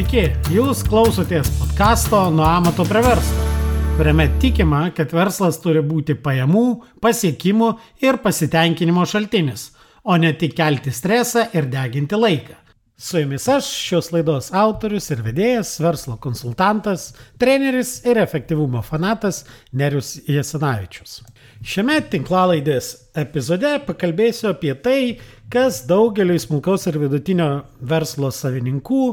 Sveiki, jūs klausotės podkasto Nuo amato prie verslo, kuriame tikima, kad verslas turi būti pajamų, pasiekimų ir pasitenkinimo šaltinis, o ne tik kelti stresą ir deginti laiką. Su jumis aš, šios laidos autorius ir vedėjas, verslo konsultantas, treneris ir efektyvumo fanatas Nerius Jasinavičius. Šiame tinklalaidės epizode pakalbėsiu apie tai, kas daugeliu smulkaus ir vidutinio verslo savininkų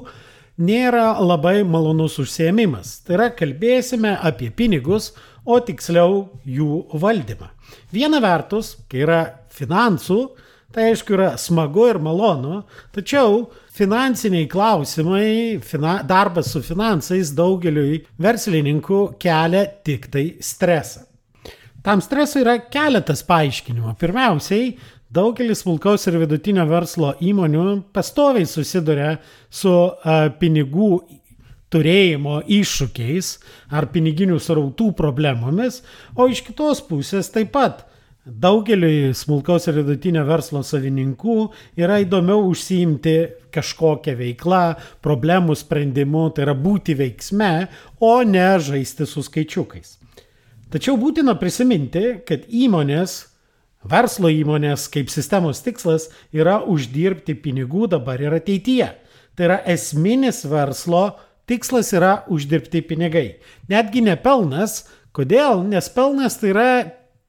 nėra labai malonus užsiemimas. Tai yra, kalbėsime apie pinigus, o tiksliau jų valdymą. Viena vertus, kai yra finansų, tai aišku yra smagu ir malonu, tačiau finansiniai klausimai, fina, darbas su finansais daugeliui verslininkų kelia tik tai stresą. Tam stresui yra keletas paaiškinimų. Pirmiausiai, daugelis smulkaus ir vidutinio verslo įmonių pastoviai susiduria su a, pinigų turėjimo iššūkiais ar piniginių srautų problemomis, o iš kitos pusės taip pat Daugeliui smulkaus ir vidutinio verslo savininkų yra įdomiau užsiimti kažkokią veiklą, problemų sprendimu, tai yra būti veiksme, o ne žaisti su skaičiukais. Tačiau būtina prisiminti, kad įmonės, verslo įmonės kaip sistemos tikslas yra uždirbti pinigų dabar ir ateityje. Tai yra esminis verslo tikslas yra uždirbti pinigai. Netgi ne pelnas. Kodėl? Nes pelnas tai yra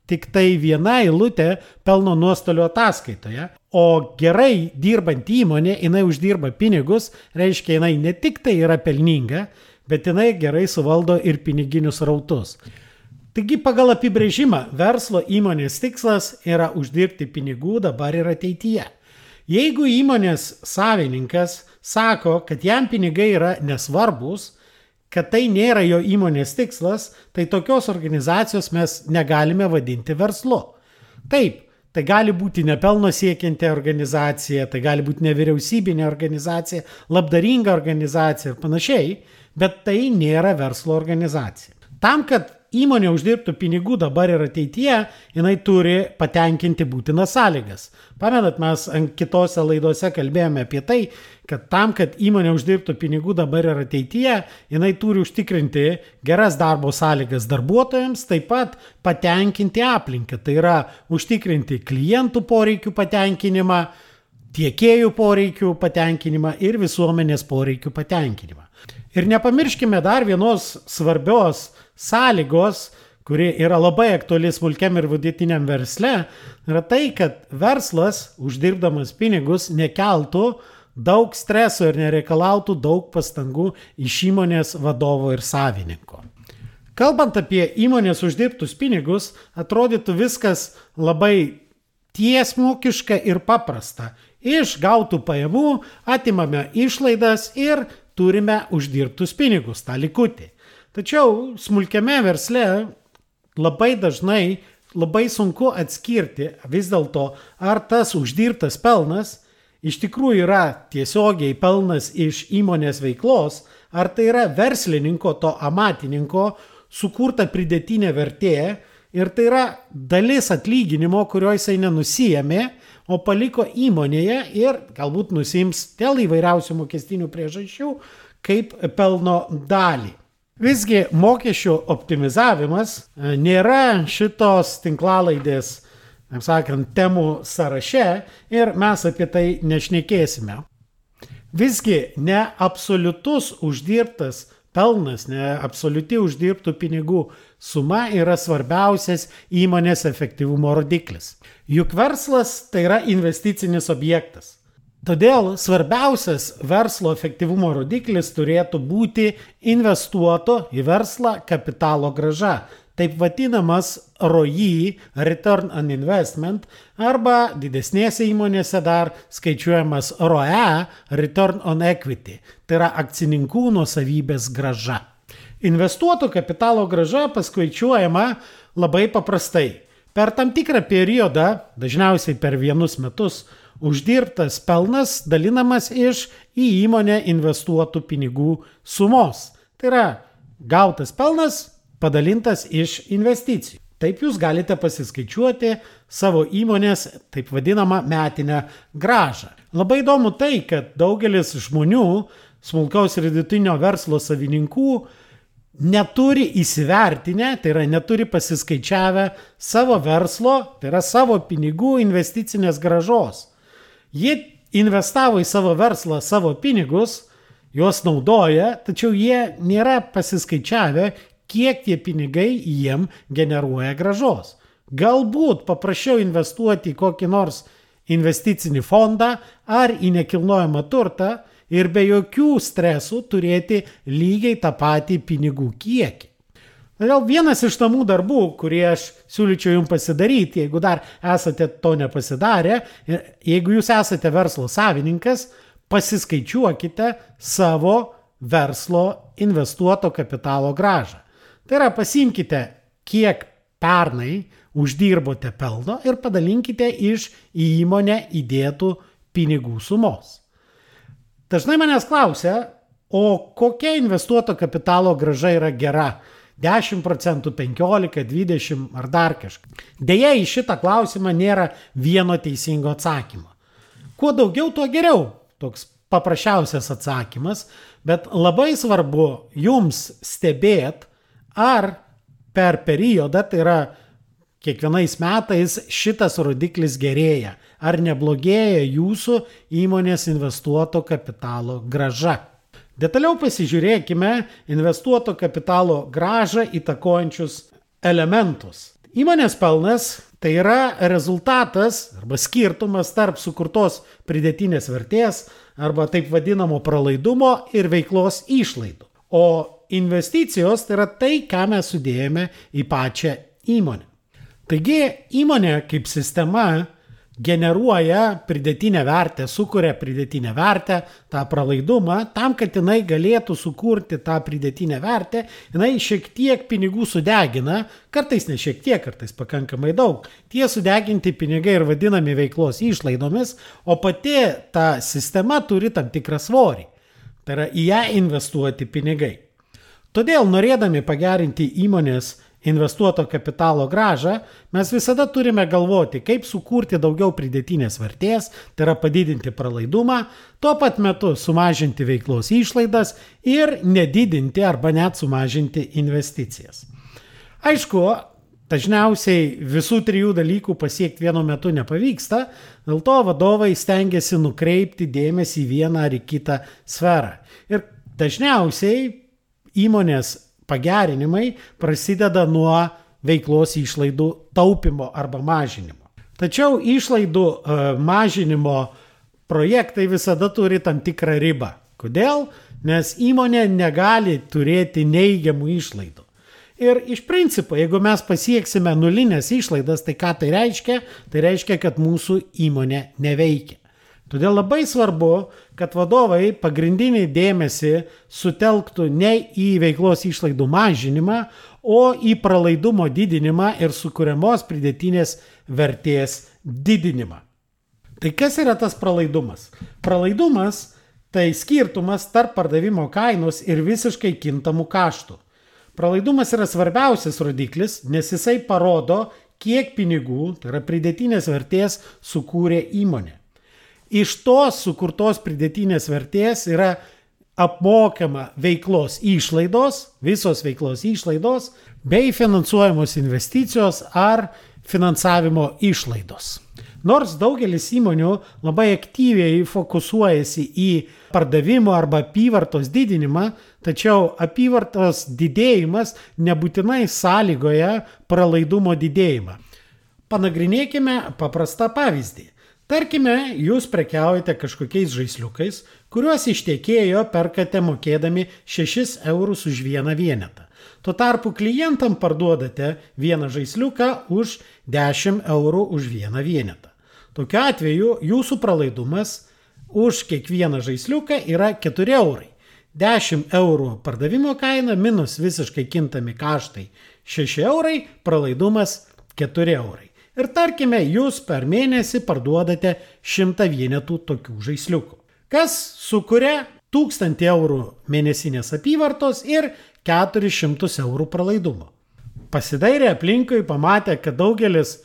tik tai viena eilutė pelno nuostolio ataskaitoje, o gerai dirbant įmonė, jinai uždirba pinigus, reiškia, jinai ne tik tai yra pelninga, bet jinai gerai suvaldo ir piniginius rautus. Taigi pagal apibrėžimą verslo įmonės tikslas yra uždirbti pinigų dabar ir ateityje. Jeigu įmonės savininkas sako, kad jam pinigai yra nesvarbus, kad tai nėra jo įmonės tikslas, tai tokios organizacijos mes negalime vadinti verslu. Taip, tai gali būti nepelno siekianti organizacija, tai gali būti nevyriausybinė organizacija, labdaringa organizacija ir panašiai, bet tai nėra verslo organizacija. Tam, kad įmonė uždirbtų pinigų dabar ir ateityje, jinai turi patenkinti būtinas sąlygas. Pamenat, mes kitose laidose kalbėjome apie tai, kad tam, kad įmonė uždirbtų pinigų dabar ir ateityje, jinai turi užtikrinti geras darbo sąlygas darbuotojams, taip pat patenkinti aplinką, tai yra užtikrinti klientų poreikių patenkinimą, tiekėjų poreikių patenkinimą ir visuomenės poreikių patenkinimą. Ir nepamirškime dar vienos svarbios sąlygos, kuri yra labai aktuali smulkiam ir vidutiniam versle, yra tai, kad verslas, uždirbdamas pinigus, nekeltų daug streso ir nereikalautų daug pastangų iš įmonės vadovo ir savininko. Kalbant apie įmonės uždirbtus pinigus, atrodytų viskas labai tiesmukiška ir paprasta. Iš gautų pajamų atimame išlaidas ir turime uždirbtus pinigus, tą likutį. Tačiau smulkiame versle labai dažnai labai sunku atskirti vis dėlto, ar tas uždirbtas pelnas iš tikrųjų yra tiesiogiai pelnas iš įmonės veiklos, ar tai yra verslininko, to amatininko sukurta pridėtinė vertė ir tai yra dalis atlyginimo, kurio jisai nenusijėmė, o paliko įmonėje ir galbūt nusims dėl įvairiausių mokestinių priežasčių kaip pelno dalį. Visgi mokesčių optimizavimas e, nėra šitos tinklalaidės, taip sakant, temų sąraše ir mes apie tai nešnekėsime. Visgi ne absoliutus uždirbtas pelnas, ne absoliuti uždirbtų pinigų suma yra svarbiausias įmonės efektyvumo rodiklis. Juk verslas tai yra investicinis objektas. Todėl svarbiausias verslo efektyvumo rodiklis turėtų būti investuoto į verslą kapitalo graža, taip vadinamas ROI, Return on Investment, arba didesnėse įmonėse dar skaičiuojamas ROE, Return on Equity, tai yra akcininkų nuosavybės graža. Investuoto kapitalo graža paskaičiuojama labai paprastai. Per tam tikrą periodą, dažniausiai per vienus metus, uždirbtas pelnas dalinamas iš į įmonę investuotų pinigų sumos. Tai yra gautas pelnas padalintas iš investicijų. Taip jūs galite pasiskaičiuoti savo įmonės taip vadinamą metinę gražą. Labai įdomu tai, kad daugelis žmonių smulkaus ir vidutinio verslo savininkų neturi įsivertinę, tai yra neturi pasiskaičiavę savo verslo, tai yra savo pinigų investicinės gražos. Jie investavo į savo verslą savo pinigus, juos naudoja, tačiau jie nėra pasiskaičiavę, kiek tie pinigai jiem generuoja gražos. Galbūt paprasčiau investuoti į kokį nors investicinį fondą ar į nekilnojamą turtą ir be jokių stresų turėti lygiai tą patį pinigų kiekį. Todėl vienas iš namų darbų, kurį aš siūlyčiau jums pasidaryti, jeigu dar esate to nepasidarę, jeigu jūs esate verslo savininkas, pasiskaičiuokite savo verslo investuoto kapitalo gražą. Tai yra pasimkite, kiek pernai uždirbote pelno ir padalinkite iš į įmonę įdėtų pinigų sumos. Dažnai manęs klausia, o kokia investuoto kapitalo graža yra gera? 10 procentų, 15, 20 ar dar kažką. Deja, į šitą klausimą nėra vieno teisingo atsakymo. Kuo daugiau, tuo geriau. Toks paprasčiausias atsakymas, bet labai svarbu jums stebėt, ar per periodą, tai yra kiekvienais metais šitas rodiklis gerėja ar neblogėja jūsų įmonės investuoto kapitalo graža. Detaliau pasižiūrėkime investuoto kapitalo gražą įtakojančius elementus. Įmonės pelnas tai yra rezultatas arba skirtumas tarp sukurtos pridėtinės vertės arba taip vadinamo pralaidumo ir veiklos išlaidų. O investicijos tai yra tai, ką mes sudėjome į pačią įmonę. Taigi įmonė kaip sistema generuoja pridėtinę vertę, sukuria pridėtinę vertę, tą pralaidumą, tam, kad jinai galėtų sukurti tą pridėtinę vertę, jinai šiek tiek pinigų sudegina, kartais ne šiek tiek, kartais pakankamai daug. Tie sudeginti pinigai ir vadinami veiklos išlaidomis, o pati ta sistema turi tam tikrą svorį. Tai yra į ją investuoti pinigai. Todėl norėdami pagerinti įmonės investuoto kapitalo gražą, mes visada turime galvoti, kaip sukurti daugiau pridėtinės vertės, tai yra padidinti pralaidumą, tuo pat metu sumažinti veiklos išlaidas ir nedidinti arba net sumažinti investicijas. Aišku, dažniausiai visų trijų dalykų pasiekti vienu metu nepavyksta, dėl to vadovai stengiasi nukreipti dėmesį į vieną ar į kitą sferą. Ir dažniausiai įmonės pagerinimai prasideda nuo veiklos išlaidų taupimo arba mažinimo. Tačiau išlaidų e, mažinimo projektai visada turi tam tikrą ribą. Kodėl? Nes įmonė negali turėti neigiamų išlaidų. Ir iš principo, jeigu mes pasieksime nulinės išlaidas, tai ką tai reiškia? Tai reiškia, kad mūsų įmonė neveikia. Todėl labai svarbu, kad vadovai pagrindinį dėmesį sutelktų ne į veiklos išlaidų mažinimą, o į pralaidumo didinimą ir sukūriamos pridėtinės vertės didinimą. Tai kas yra tas pralaidumas? Pralaidumas tai skirtumas tarp pardavimo kainos ir visiškai kintamų kaštų. Pralaidumas yra svarbiausias rodiklis, nes jisai parodo, kiek pinigų, tai yra pridėtinės vertės, sukūrė įmonė. Iš tos sukurtos pridėtinės vertės yra apmokama veiklos išlaidos, visos veiklos išlaidos, bei finansuojamos investicijos ar finansavimo išlaidos. Nors daugelis įmonių labai aktyviai fokusuojasi į pardavimo arba apyvartos didinimą, tačiau apyvartos didėjimas nebūtinai sąlygoja pralaidumo didėjimą. Panagrinėkime paprastą pavyzdį. Tarkime, jūs prekiaujate kažkokiais žaisliukais, kuriuos iš tiekėjo perkate mokėdami 6 eurus už vieną vienetą. Tuo tarpu klientam parduodate vieną žaisliuką už 10 eurų už vieną vienetą. Tokiu atveju jūsų pralaidumas už kiekvieną žaisliuką yra 4 eurai. 10 eurų pardavimo kaina minus visiškai kintami kaštai 6 eurai, pralaidumas 4 eurai. Ir tarkime, jūs per mėnesį parduodate 100 vienetų tokių žaisliukų, kas sukuria 1000 eurų mėnesinės apyvartos ir 400 eurų pralaidumo. Pasidairė aplinkui, pamatė, kad daugelis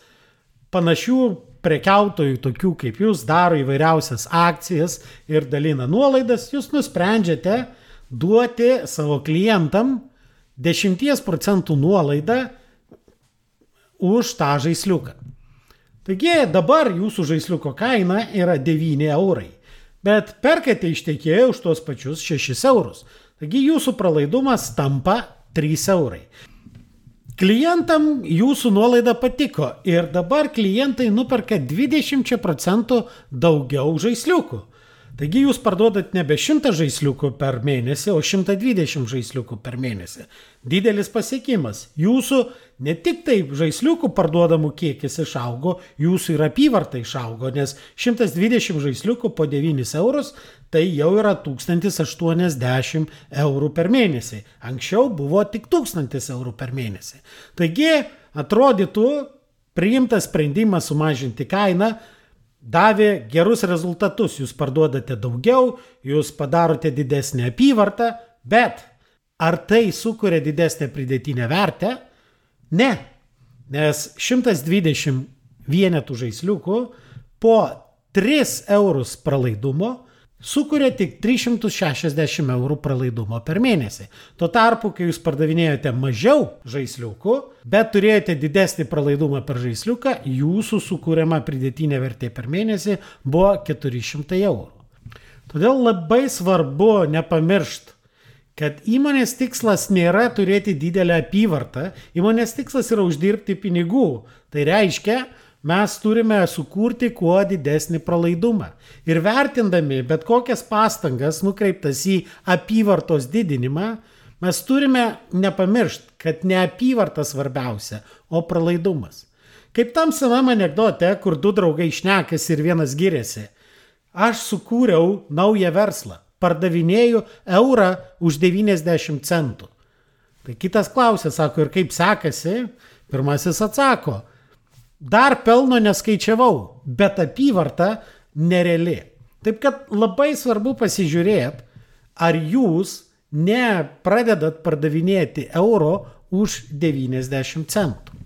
panašių prekiautojų, tokių kaip jūs, daro įvairiausias akcijas ir dalina nuolaidas, jūs nusprendžiate duoti savo klientam 10 procentų nuolaidą už tą žaisliuką. Taigi dabar jūsų žaisliuko kaina yra 9 eurai, bet perkate iš tiekėjo už tuos pačius 6 eurus. Taigi jūsų pralaidumas tampa 3 eurai. Klientam jūsų nuolaida patiko ir dabar klientai nuperka 20 procentų daugiau žaisliukų. Taigi jūs parduodat nebe 100 žaisliukų per mėnesį, o 120 žaisliukų per mėnesį. Didelis pasiekimas. Jūsų ne tik taip žaisliukų parduodamų kiekis išaugo, jūsų ir apyvarta išaugo, nes 120 žaisliukų po 9 eurus tai jau yra 1080 eurų per mėnesį. Anksčiau buvo tik 1000 eurų per mėnesį. Taigi atrodytų priimtas sprendimas sumažinti kainą davė gerus rezultatus. Jūs parduodate daugiau, jūs padarote didesnį apyvartą, bet ar tai sukuria didesnę pridėtinę vertę? Ne, nes 120 vienetų žaisliukų po 3 eurus pralaidumo sukuria tik 360 eurų pralaidumo per mėnesį. Tuo tarpu, kai jūs pardavinėjote mažiau žaisliukų, bet turėjote didesnį pralaidumą per žaisliuką, jūsų sukūriama pridėtinė vertė per mėnesį buvo 400 eurų. Todėl labai svarbu nepamiršti, kad įmonės tikslas nėra turėti didelę apyvartą, įmonės tikslas yra uždirbti pinigų. Tai reiškia, mes turime sukurti kuo didesnį pralaidumą. Ir vertindami bet kokias pastangas nukreiptas į apyvartos didinimą, mes turime nepamiršti, kad ne apyvarta svarbiausia, o pralaidumas. Kaip tam senam anegdote, kur du draugai šnekas ir vienas giriasi. Aš sukūriau naują verslą, pardavinėjau eurą už 90 centų. Tai kitas klausė, sako, ir kaip sekasi? Pirmasis atsako, dar pelno neskaičiavau, bet apyvarta nereali. Taip kad labai svarbu pasižiūrėti, ar jūs nepradedat pardavinėti euro už 90 centų.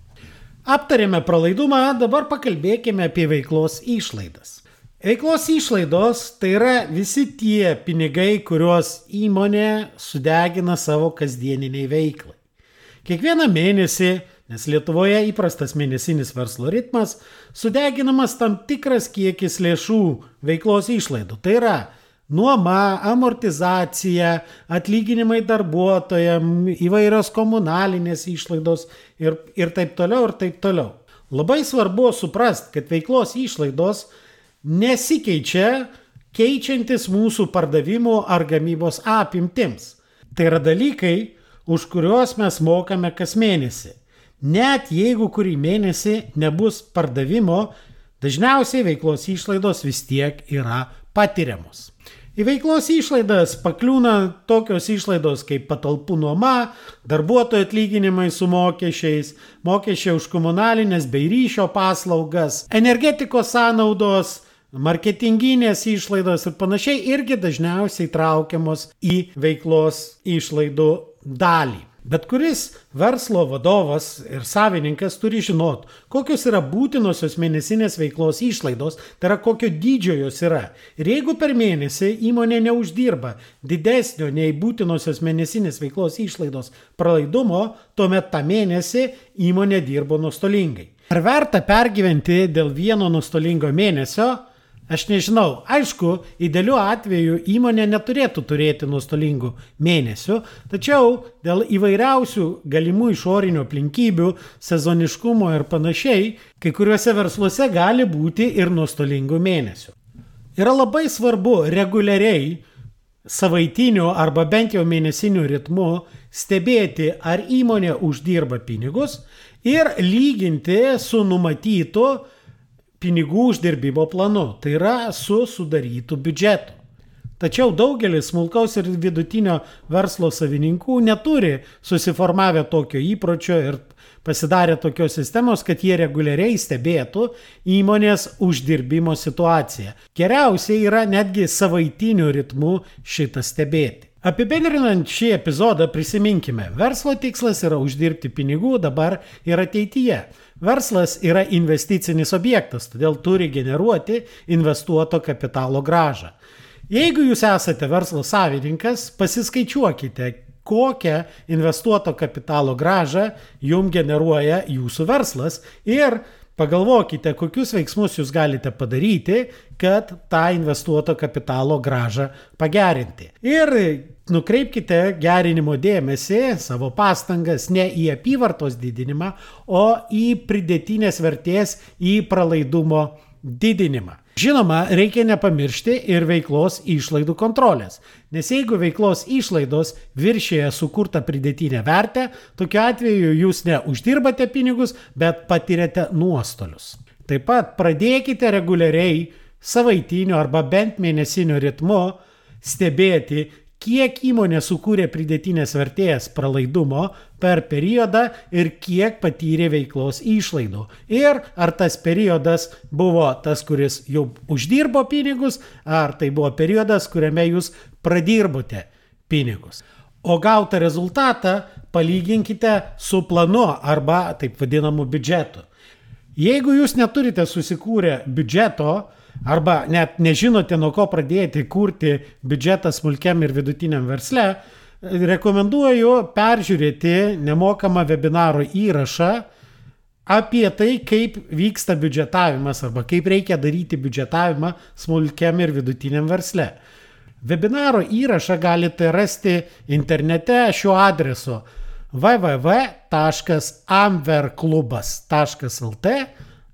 Aptarėme pralaidumą, dabar pakalbėkime apie veiklos išlaidas. Veiklos išlaidos tai yra visi tie pinigai, kuriuos įmonė sudegina savo kasdieniniai veiklai. Kiekvieną mėnesį Nes Lietuvoje įprastas mėnesinis verslo ritmas sudeginamas tam tikras kiekis lėšų veiklos išlaidų. Tai yra nuoma, amortizacija, atlyginimai darbuotojams, įvairios komunalinės išlaidos ir, ir taip toliau, ir taip toliau. Labai svarbu suprasti, kad veiklos išlaidos nesikeičia keičiantis mūsų pardavimų ar gamybos apimtims. Tai yra dalykai, už kuriuos mes mokame kas mėnesį. Net jeigu kurį mėnesį nebus pardavimo, dažniausiai veiklos išlaidos vis tiek yra patiriamos. Į veiklos išlaidas pakliūna tokios išlaidos kaip patalpų nuoma, darbuotojų atlyginimai su mokesčiais, mokesčiai už komunalinės bei ryšio paslaugas, energetikos sąnaudos, marketinginės išlaidos ir panašiai irgi dažniausiai traukiamos į veiklos išlaidų dalį. Bet kuris verslo vadovas ir savininkas turi žinot, kokios yra būtinosios mėnesinės veiklos išlaidos, tai yra kokio dydžio jos yra. Ir jeigu per mėnesį įmonė neuždirba didesnio nei būtinosios mėnesinės veiklos išlaidos pralaidumo, tuomet tą mėnesį įmonė dirbo nuostolingai. Ar verta pergyventi dėl vieno nuostolingo mėnesio? Aš nežinau, aišku, idealiu atveju įmonė neturėtų turėti nuostolingų mėnesių, tačiau dėl įvairiausių galimų išorinių aplinkybių, sezoniškumo ir panašiai, kai kuriuose versluose gali būti ir nuostolingų mėnesių. Yra labai svarbu reguliariai savaitiniu arba bent jau mėnesiniu ritmu stebėti, ar įmonė uždirba pinigus ir lyginti su numatytu pinigų uždirbimo planu, tai yra su sudarytu biudžetu. Tačiau daugelis smulkaus ir vidutinio verslo savininkų neturi susiformavę tokio įpročio ir pasidarę tokios sistemos, kad jie reguliariai stebėtų įmonės uždirbimo situaciją. Geriausiai yra netgi savaitiniu ritmu šitą stebėti. Apibendrinant šį epizodą prisiminkime, verslo tikslas yra uždirbti pinigų dabar ir ateityje. Verslas yra investicinis objektas, todėl turi generuoti investuoto kapitalo gražą. Jeigu jūs esate verslo savininkas, pasiskaičiuokite, kokią investuoto kapitalo gražą jum generuoja jūsų verslas ir Pagalvokite, kokius veiksmus jūs galite padaryti, kad tą investuoto kapitalo gražą pagerinti. Ir nukreipkite gerinimo dėmesį, savo pastangas ne į apyvartos didinimą, o į pridėtinės vertės, į pralaidumo didinimą. Žinoma, reikia nepamiršti ir veiklos išlaidų kontrolės, nes jeigu veiklos išlaidos viršėja sukurtą pridėtinę vertę, tokiu atveju jūs ne uždirbate pinigus, bet patiriate nuostolius. Taip pat pradėkite reguliariai savaitiniu arba bent mėnesiniu ritmu stebėti, kiek įmonė sukūrė pridėtinės vertės pralaidumo per periodą ir kiek patyrė veiklos išlaidų. Ir ar tas periodas buvo tas, kuris jau uždirbo pinigus, ar tai buvo periodas, kuriame jūs pradirbote pinigus. O gautą rezultatą palyginkite su planu arba taip vadinamu biudžetu. Jeigu jūs neturite susikūrę biudžeto, arba net nežinote, nuo ko pradėti kurti biudžetą smulkiam ir vidutiniam versle, rekomenduoju peržiūrėti nemokamą webinaro įrašą apie tai, kaip vyksta biudžetavimas arba kaip reikia daryti biudžetavimą smulkiam ir vidutiniam versle. Webinaro įrašą galite rasti internete šiuo adresu www.amverklubas.lt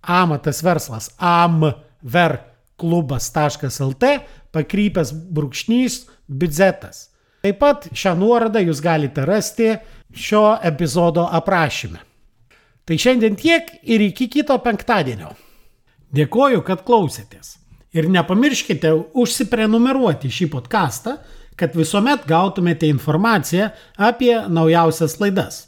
amatas verslas amverklubas klubas.lt pakrypęs brūkšnys biudžetas. Taip pat šią nuorodą jūs galite rasti šio epizodo aprašyme. Tai šiandien tiek ir iki kito penktadienio. Dėkoju, kad klausėtės. Ir nepamirškite užsiprenumeruoti šį podcastą, kad visuomet gautumėte informaciją apie naujausias laidas.